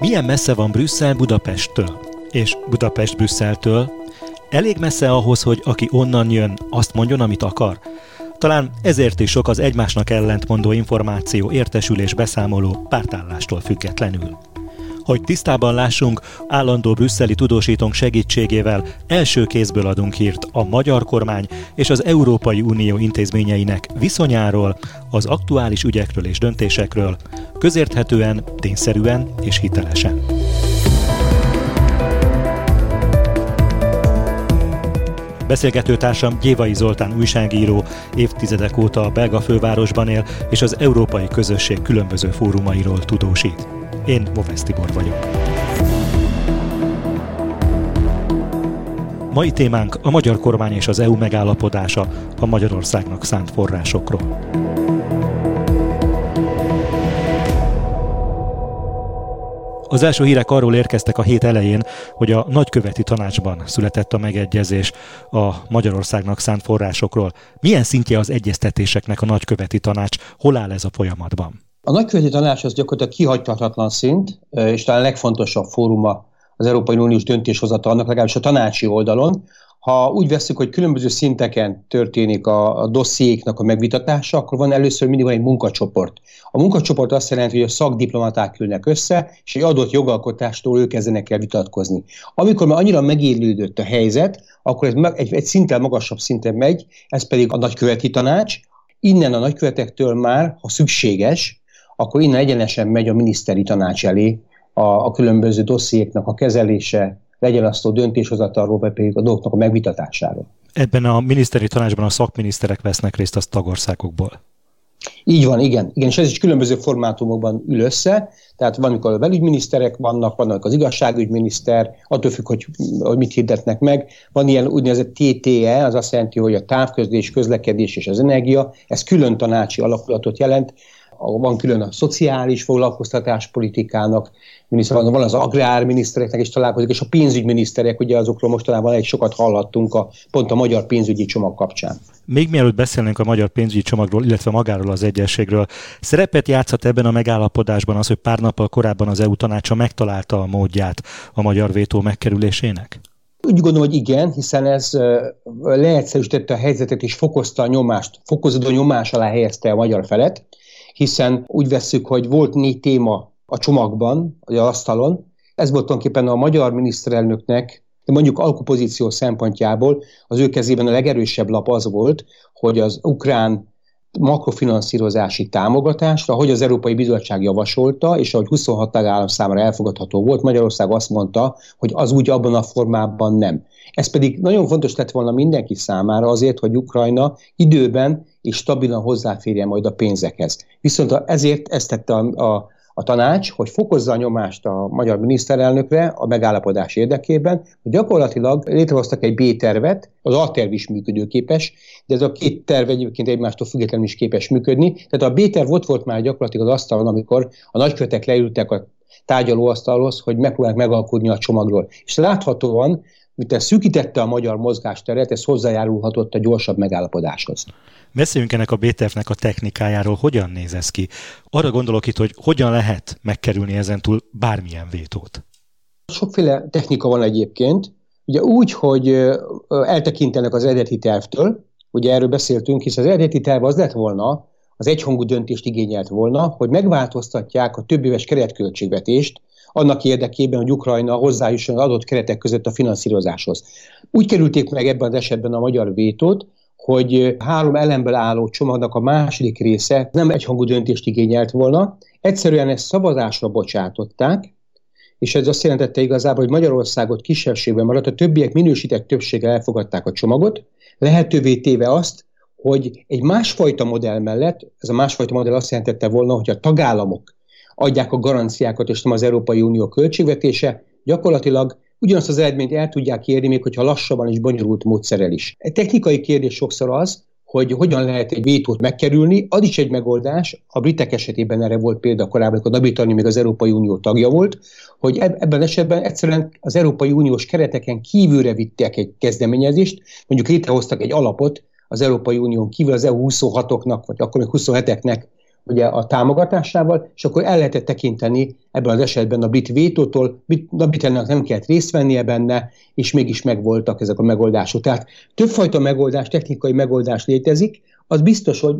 Milyen messze van Brüsszel Budapesttől? És Budapest Brüsszeltől? Elég messze ahhoz, hogy aki onnan jön, azt mondjon, amit akar? Talán ezért is sok az egymásnak ellentmondó információ, értesülés, beszámoló pártállástól függetlenül. Hogy tisztában lássunk, állandó brüsszeli tudósítónk segítségével első kézből adunk hírt a magyar kormány és az Európai Unió intézményeinek viszonyáról, az aktuális ügyekről és döntésekről, közérthetően, tényszerűen és hitelesen. Beszélgetőtársam Gyévai Zoltán újságíró, évtizedek óta a belga fővárosban él, és az európai közösség különböző fórumairól tudósít. Én Movesz Tibor vagyok. Mai témánk a magyar kormány és az EU megállapodása a Magyarországnak szánt forrásokról. Az első hírek arról érkeztek a hét elején, hogy a nagyköveti tanácsban született a megegyezés a Magyarországnak szánt forrásokról. Milyen szintje az egyeztetéseknek a nagyköveti tanács? Hol áll ez a folyamatban? A nagyköveti tanács az gyakorlatilag kihagyhatatlan szint, és talán legfontosabb fóruma az Európai Uniós döntéshozatalnak, legalábbis a tanácsi oldalon, ha úgy veszük, hogy különböző szinteken történik a, a dossziéknak a megvitatása, akkor van először mindig van egy munkacsoport. A munkacsoport azt jelenti, hogy a szakdiplomaták ülnek össze, és egy adott jogalkotástól ők kezdenek el vitatkozni. Amikor már annyira megélődött a helyzet, akkor ez egy, egy szinten magasabb szinten megy, ez pedig a nagyköveti tanács. Innen a nagykövetektől már, ha szükséges, akkor innen egyenesen megy a miniszteri tanács elé a, a különböző dossziéknak a kezelése, legyen azt a döntéshozatalról, vagy pedig a dolgoknak a megvitatásáról. Ebben a miniszteri tanácsban a szakminiszterek vesznek részt az tagországokból. Így van, igen. igen. És ez is különböző formátumokban ül össze. Tehát van, amikor a belügyminiszterek vannak, vannak az igazságügyminiszter, attól függ, hogy, hogy mit hirdetnek meg. Van ilyen úgynevezett TTE, az azt jelenti, hogy a távközlés, közlekedés és az energia, ez külön tanácsi alakulatot jelent, van külön a szociális foglalkoztatáspolitikának, miniszter, van az agrárminisztereknek is találkozik, és a pénzügyminiszterek, ugye azokról mostanában egy sokat hallhattunk a, pont a magyar pénzügyi csomag kapcsán. Még mielőtt beszélnénk a magyar pénzügyi csomagról, illetve magáról az egyességről, szerepet játszhat ebben a megállapodásban az, hogy pár nappal korábban az EU tanácsa megtalálta a módját a magyar vétó megkerülésének? Úgy gondolom, hogy igen, hiszen ez leegyszerűsítette a helyzetet és fokozta a nyomást, fokozódó nyomás alá helyezte a magyar felet, hiszen úgy vesszük, hogy volt négy téma a csomagban, az asztalon. Ez volt tulajdonképpen a magyar miniszterelnöknek, de mondjuk alkupozíció szempontjából az ő kezében a legerősebb lap az volt, hogy az ukrán makrofinanszírozási támogatást, ahogy az Európai Bizottság javasolta, és ahogy 26 tagállam számára elfogadható volt, Magyarország azt mondta, hogy az úgy abban a formában nem. Ez pedig nagyon fontos lett volna mindenki számára azért, hogy Ukrajna időben és stabilan hozzáférjen majd a pénzekhez. Viszont ezért ezt tette a, a, a tanács, hogy fokozza a nyomást a magyar miniszterelnökre a megállapodás érdekében, hogy gyakorlatilag létrehoztak egy B-tervet, az A-terv is működőképes, de ez a két terv egyébként egymástól függetlenül is képes működni. Tehát a B-terv ott volt már gyakorlatilag az asztalon, amikor a nagykövetek leültek a tárgyalóasztalhoz, hogy megpróbálják megalkudni a csomagról. És láthatóan mint szűkítette a magyar mozgásteret, ez hozzájárulhatott a gyorsabb megállapodáshoz. Beszéljünk ennek a BTF-nek a technikájáról, hogyan néz ez ki. Arra gondolok itt, hogy hogyan lehet megkerülni ezen túl bármilyen vétót. Sokféle technika van egyébként. Ugye úgy, hogy eltekintenek az eredeti tervtől, ugye erről beszéltünk, hisz az eredeti terv az lett volna, az egyhangú döntést igényelt volna, hogy megváltoztatják a többéves keretköltségvetést, annak érdekében, hogy Ukrajna hozzájusson az adott keretek között a finanszírozáshoz. Úgy kerülték meg ebben az esetben a magyar vétót, hogy három elemből álló csomagnak a második része nem egyhangú döntést igényelt volna, egyszerűen ezt szavazásra bocsátották, és ez azt jelentette igazából, hogy Magyarországot kisebbségben maradt, a többiek minősített többséggel elfogadták a csomagot, lehetővé téve azt, hogy egy másfajta modell mellett, ez a másfajta modell azt jelentette volna, hogy a tagállamok adják a garanciákat, és nem az Európai Unió költségvetése, gyakorlatilag ugyanazt az eredményt el tudják érni, még hogyha lassabban és bonyolult módszerrel is. Egy technikai kérdés sokszor az, hogy hogyan lehet egy vétót megkerülni, az is egy megoldás, a britek esetében erre volt példa korábban, amikor Nagy-Britannia még az Európai Unió tagja volt, hogy ebben esetben egyszerűen az Európai Uniós kereteken kívülre vittek egy kezdeményezést, mondjuk létrehoztak egy alapot az Európai Unión kívül az EU 26-oknak, vagy akkor még 27-eknek ugye a támogatásával, és akkor el lehetett tekinteni ebben az esetben a brit vétótól, a Britanniának nem kellett részt vennie benne, és mégis megvoltak ezek a megoldások. Tehát többfajta megoldás, technikai megoldás létezik, az biztos, hogy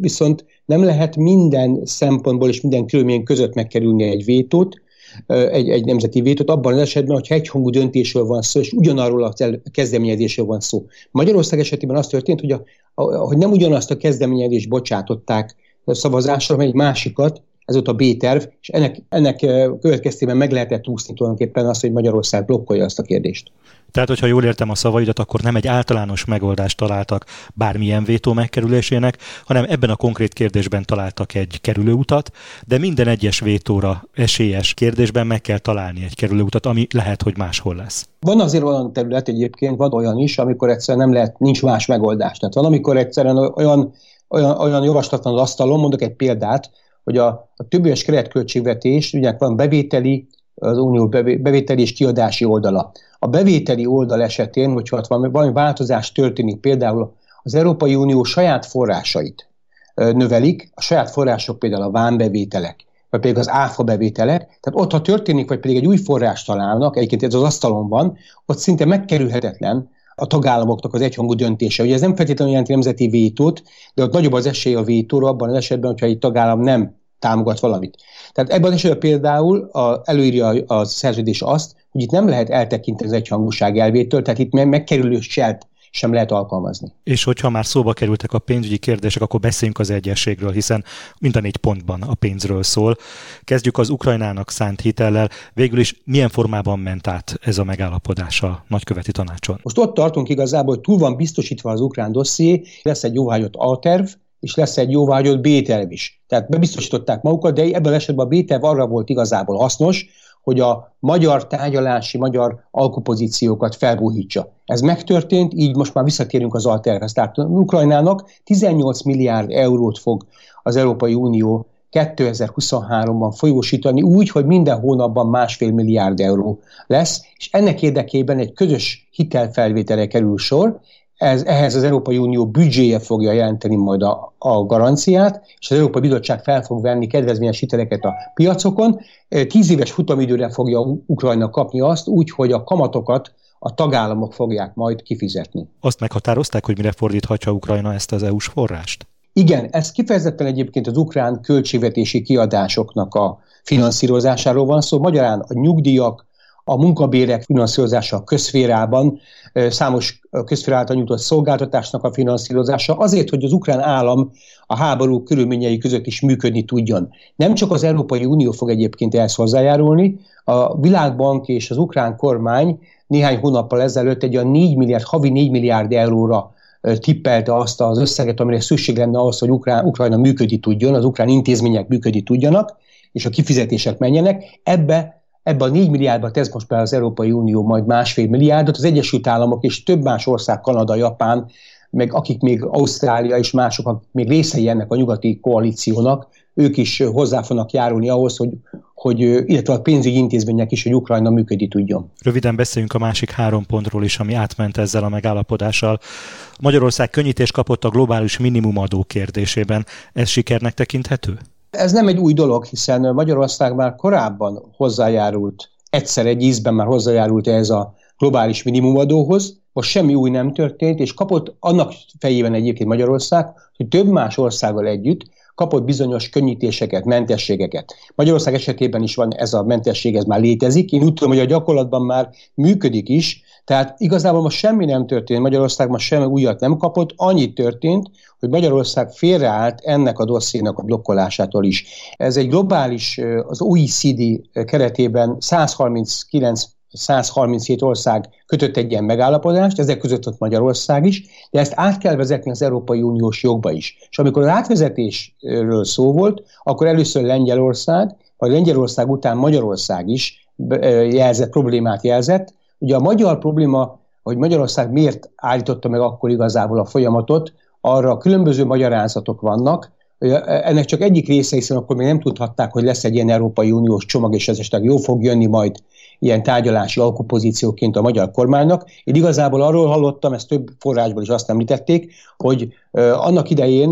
viszont nem lehet minden szempontból és minden körülmény között megkerülni egy vétót, egy, egy nemzeti vétót abban az esetben, hogyha egyhangú döntésről van szó, és ugyanarról a kezdeményezésről van szó. Magyarország esetében az történt, hogy, a, a, hogy nem ugyanazt a kezdeményezést bocsátották szavazásra, hanem egy másikat, ez ott a B-terv, és ennek, ennek következtében meg lehetett úszni tulajdonképpen azt, hogy Magyarország blokkolja azt a kérdést. Tehát, hogyha jól értem a szavaidat, akkor nem egy általános megoldást találtak bármilyen vétó megkerülésének, hanem ebben a konkrét kérdésben találtak egy kerülőutat, de minden egyes vétóra esélyes kérdésben meg kell találni egy kerülőutat, ami lehet, hogy máshol lesz. Van azért olyan terület egyébként, van olyan is, amikor egyszerűen nem lehet, nincs más megoldás. Tehát van, amikor egyszerűen olyan, olyan, olyan javaslat van az asztalon, mondok egy példát, hogy a, a többéves keretköltségvetés, ugye van bevételi, az unió bevételi és kiadási oldala. A bevételi oldal esetén, hogyha ott valami, valami változás történik, például az Európai Unió saját forrásait növelik, a saját források például a vámbevételek, vagy pedig az áfa bevételek, tehát ott, ha történik, vagy pedig egy új forrást találnak, egyébként ez az asztalon van, ott szinte megkerülhetetlen a tagállamoknak az egyhangú döntése. Ugye ez nem feltétlenül jelenti nemzeti vétót, de ott nagyobb az esély a vétóra abban az esetben, hogyha egy tagállam nem támogat valamit. Tehát ebben az esetben például a, előírja a szerződés azt, hogy itt nem lehet eltekinteni az egyhangúság elvétől, tehát itt megkerülő selt sem lehet alkalmazni. És hogyha már szóba kerültek a pénzügyi kérdések, akkor beszéljünk az egyességről, hiszen mind a négy pontban a pénzről szól. Kezdjük az Ukrajnának szánt hitellel. Végül is milyen formában ment át ez a megállapodás a nagyköveti tanácson? Most ott tartunk igazából, hogy túl van biztosítva az ukrán dosszié, lesz egy jóvágyott A-terv, és lesz egy jóvágyott B-terv is. Tehát bebiztosították magukat, de ebben esetben a B-terv arra volt igazából hasznos, hogy a magyar tárgyalási, magyar alkupozíciókat felbújítsa. Ez megtörtént, így most már visszatérünk az alterhez. Tehát Ukrajnának 18 milliárd eurót fog az Európai Unió 2023-ban folyósítani úgy, hogy minden hónapban másfél milliárd euró lesz, és ennek érdekében egy közös hitelfelvételre kerül sor, ez, ehhez az Európai Unió büdzséje fogja jelenteni majd a, a garanciát, és az Európai Bizottság fel fog venni kedvezményes hiteleket a piacokon. Tíz éves futamidőre fogja Ukrajna kapni azt, úgy, hogy a kamatokat a tagállamok fogják majd kifizetni. Azt meghatározták, hogy mire fordíthatja Ukrajna ezt az EU-s forrást? Igen, ez kifejezetten egyébként az ukrán költségvetési kiadásoknak a finanszírozásáról van szó. Magyarán a nyugdíjak, a munkabérek finanszírozása a közférában, számos közféra által nyújtott szolgáltatásnak a finanszírozása, azért, hogy az ukrán állam a háború körülményei között is működni tudjon. Nem csak az Európai Unió fog egyébként ehhez hozzájárulni, a Világbank és az ukrán kormány néhány hónappal ezelőtt egy a 4 milliárd, havi 4 milliárd euróra tippelte azt az összeget, amire szükség lenne ahhoz, hogy Ukrán, Ukrajna működni tudjon, az ukrán intézmények működni tudjanak, és a kifizetések menjenek. Ebbe Ebben a 4 milliárdba tesz most be az Európai Unió majd másfél milliárdot, az Egyesült Államok és több más ország, Kanada, Japán, meg akik még Ausztrália és mások, akik még részei ennek a nyugati koalíciónak, ők is hozzá fognak járulni ahhoz, hogy, hogy illetve a pénzügyi intézmények is, hogy Ukrajna működni tudjon. Röviden beszéljünk a másik három pontról is, ami átment ezzel a megállapodással. Magyarország könnyítést kapott a globális minimumadó kérdésében. Ez sikernek tekinthető? Ez nem egy új dolog, hiszen Magyarország már korábban hozzájárult, egyszer egy ízben már hozzájárult ez a globális minimumadóhoz, most semmi új nem történt, és kapott annak fejében egyébként Magyarország, hogy több más országgal együtt kapott bizonyos könnyítéseket, mentességeket. Magyarország esetében is van ez a mentesség, ez már létezik. Én úgy tudom, hogy a gyakorlatban már működik is, tehát igazából most semmi nem történt, Magyarország most semmi újat nem kapott, annyit történt, hogy Magyarország félreállt ennek a dossziénak a blokkolásától is. Ez egy globális, az OECD keretében 139 137 ország kötött egy ilyen megállapodást, ezek között ott Magyarország is, de ezt át kell vezetni az Európai Uniós jogba is. És amikor az átvezetésről szó volt, akkor először Lengyelország, vagy Lengyelország után Magyarország is jelzett, problémát jelzett. Ugye a magyar probléma, hogy Magyarország miért állította meg akkor igazából a folyamatot, arra különböző magyarázatok vannak, ennek csak egyik része, hiszen akkor még nem tudhatták, hogy lesz egy ilyen Európai Uniós csomag, és ez esetleg jó fog jönni majd ilyen tárgyalási alkupozícióként a magyar kormánynak. Én igazából arról hallottam, ezt több forrásból is azt említették, hogy annak idején,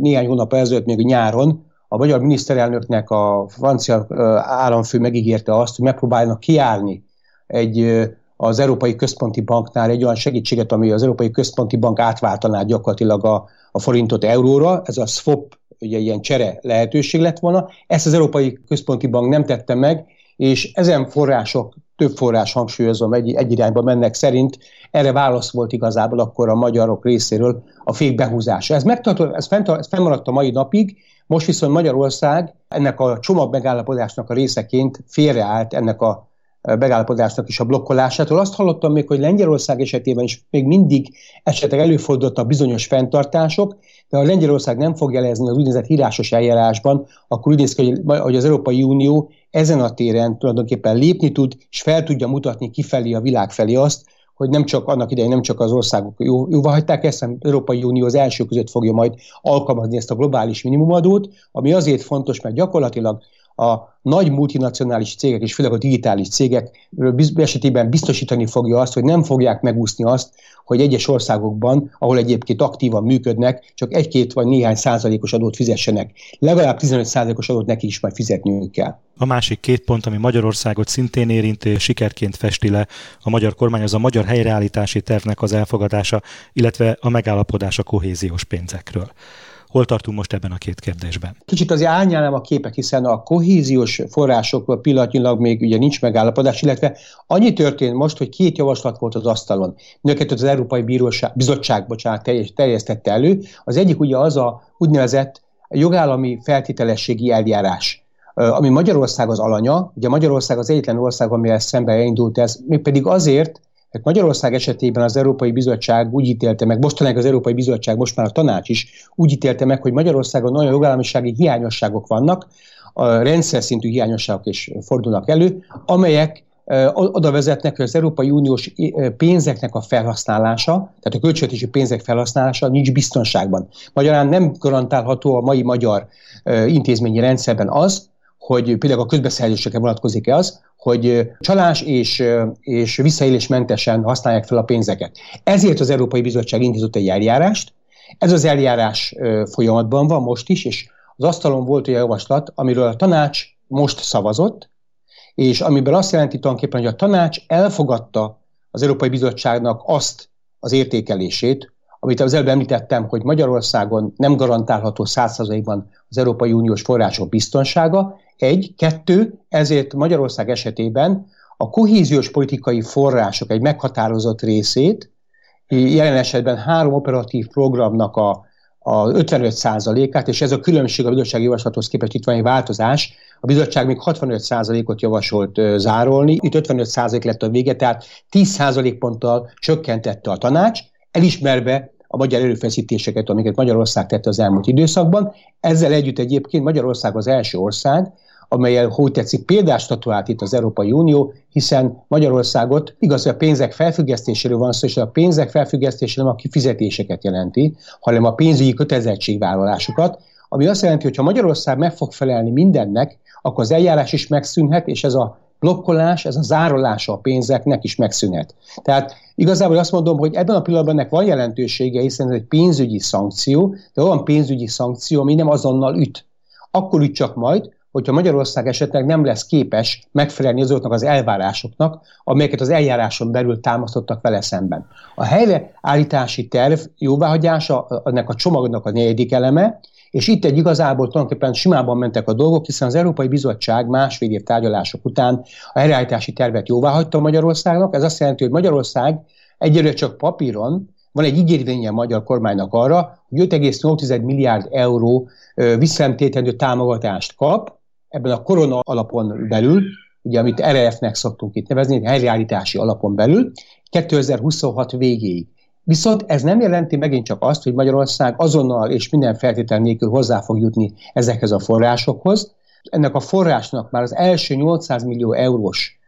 néhány hónap ezelőtt, még nyáron, a magyar miniszterelnöknek a francia államfő megígérte azt, hogy megpróbálnak kiállni egy az Európai Központi Banknál egy olyan segítséget, ami az Európai Központi Bank átváltaná gyakorlatilag a, a forintot euróra, ez a swap, ugye ilyen csere lehetőség lett volna. Ezt az Európai Központi Bank nem tette meg, és ezen források, több forrás hangsúlyozom, egy, egy irányba mennek szerint, erre válasz volt igazából akkor a magyarok részéről a fék behúzása. Ez, megtartott, ez, fent, ez fennmaradt a mai napig, most viszont Magyarország ennek a csomag megállapodásnak a részeként félreállt ennek a megállapodásnak is a blokkolásától. Azt hallottam még, hogy Lengyelország esetében is még mindig esetleg előfordultak bizonyos fenntartások, de ha Lengyelország nem fog jelezni az úgynevezett írásos eljárásban, akkor úgy néz ki, hogy az Európai Unió ezen a téren tulajdonképpen lépni tud, és fel tudja mutatni kifelé a világ felé azt, hogy nem csak annak idején nem csak az országok jó, jóvá hagyták ezt, hanem Európai Unió az első között fogja majd alkalmazni ezt a globális minimumadót, ami azért fontos, mert gyakorlatilag a nagy multinacionális cégek, és főleg a digitális cégek esetében biztosítani fogja azt, hogy nem fogják megúszni azt, hogy egyes országokban, ahol egyébként aktívan működnek, csak egy-két vagy néhány százalékos adót fizessenek. Legalább 15 százalékos adót neki is majd fizetniük kell. A másik két pont, ami Magyarországot szintén érinti, sikerként festi le a magyar kormány, az a magyar helyreállítási tervnek az elfogadása, illetve a megállapodás a kohéziós pénzekről. Hol tartunk most ebben a két kérdésben? Kicsit azért árnyálnám a képet, hiszen a kohéziós forrásokból pillanatnyilag még ugye nincs megállapodás, illetve annyi történt most, hogy két javaslat volt az asztalon. Nőket az Európai Bíróság, Bizottság bocsánat, terjesztette elő. Az egyik ugye az a úgynevezett jogállami feltételességi eljárás ami Magyarország az alanya, ugye Magyarország az egyetlen ország, amivel szembe elindult ez, mégpedig azért, Hát Magyarország esetében az Európai Bizottság úgy ítélte meg, mostanáig az Európai Bizottság, most már a tanács is úgy ítélte meg, hogy Magyarországon olyan jogállamisági hiányosságok vannak, a rendszer szintű hiányosságok is fordulnak elő, amelyek oda vezetnek, hogy az Európai Uniós pénzeknek a felhasználása, tehát a költségvetési pénzek felhasználása nincs biztonságban. Magyarán nem garantálható a mai magyar intézményi rendszerben az, hogy például a közbeszerzésekre vonatkozik-e az, hogy csalás és, és visszaélésmentesen használják fel a pénzeket. Ezért az Európai Bizottság indított egy eljárást. Ez az eljárás folyamatban van most is, és az asztalon volt egy javaslat, amiről a tanács most szavazott, és amiben azt jelenti tulajdonképpen, hogy a tanács elfogadta az Európai Bizottságnak azt az értékelését, amit az előbb említettem, hogy Magyarországon nem garantálható százszerzalékban az Európai Uniós források biztonsága, egy, kettő, ezért Magyarország esetében a kohéziós politikai források egy meghatározott részét, jelen esetben három operatív programnak a, a 55%-át, és ez a különbség a bizottsági javaslathoz képest itt van egy változás, a bizottság még 65%-ot javasolt zárolni, itt 55% lett a vége, tehát 10% ponttal csökkentette a tanács, elismerve a magyar erőfeszítéseket, amiket Magyarország tette az elmúlt időszakban. Ezzel együtt egyébként Magyarország az első ország, amelyel, hogy tetszik, példás statuált itt az Európai Unió, hiszen Magyarországot igaz, hogy a pénzek felfüggesztéséről van szó, és a pénzek felfüggesztése nem a kifizetéseket jelenti, hanem a pénzügyi kötelezettségvállalásokat, ami azt jelenti, hogy ha Magyarország meg fog felelni mindennek, akkor az eljárás is megszűnhet, és ez a blokkolás, ez a zárolása a pénzeknek is megszűnhet. Tehát igazából azt mondom, hogy ebben a pillanatban ennek van jelentősége, hiszen ez egy pénzügyi szankció, de olyan pénzügyi szankció, ami nem azonnal üt. Akkor üt csak majd, hogyha Magyarország esetleg nem lesz képes megfelelni azoknak az elvárásoknak, amelyeket az eljáráson belül támasztottak vele szemben. A helyreállítási terv jóváhagyása ennek a csomagnak a negyedik eleme, és itt egy igazából tulajdonképpen simában mentek a dolgok, hiszen az Európai Bizottság másfél év tárgyalások után a helyreállítási tervet jóváhagyta Magyarországnak. Ez azt jelenti, hogy Magyarország egyelőre csak papíron, van egy ígérvénye a magyar kormánynak arra, hogy 5,8 milliárd euró visszanemtétendő támogatást kap, ebben a korona alapon belül, ugye amit RF-nek szoktunk itt nevezni, helyreállítási alapon belül, 2026 végéig. Viszont ez nem jelenti megint csak azt, hogy Magyarország azonnal és minden feltétel nélkül hozzá fog jutni ezekhez a forrásokhoz. Ennek a forrásnak már az első 800 millió eurós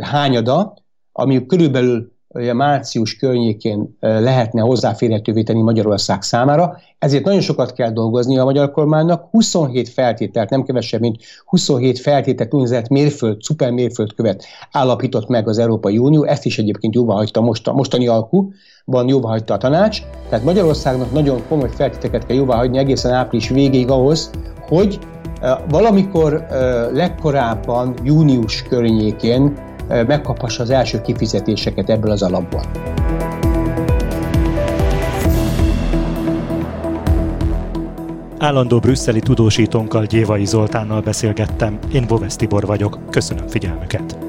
hányada, ami körülbelül a március környékén lehetne hozzáférhetővé tenni Magyarország számára, ezért nagyon sokat kell dolgozni a magyar kormánynak. 27 feltételt, nem kevesebb, mint 27 feltételt úgynevezett mérföld, szuper mérföldkövet állapított meg az Európai Unió, ezt is egyébként jóvá hagyta most, a mostani alkuban jóvá hagyta a tanács, tehát Magyarországnak nagyon komoly feltételeket kell jóvá hagyni egészen április végéig ahhoz, hogy valamikor legkorábban június környékén megkaphassa az első kifizetéseket ebből az alapból. Állandó brüsszeli tudósítónkkal Gyévai Zoltánnal beszélgettem, én Boves Tibor vagyok, köszönöm figyelmüket!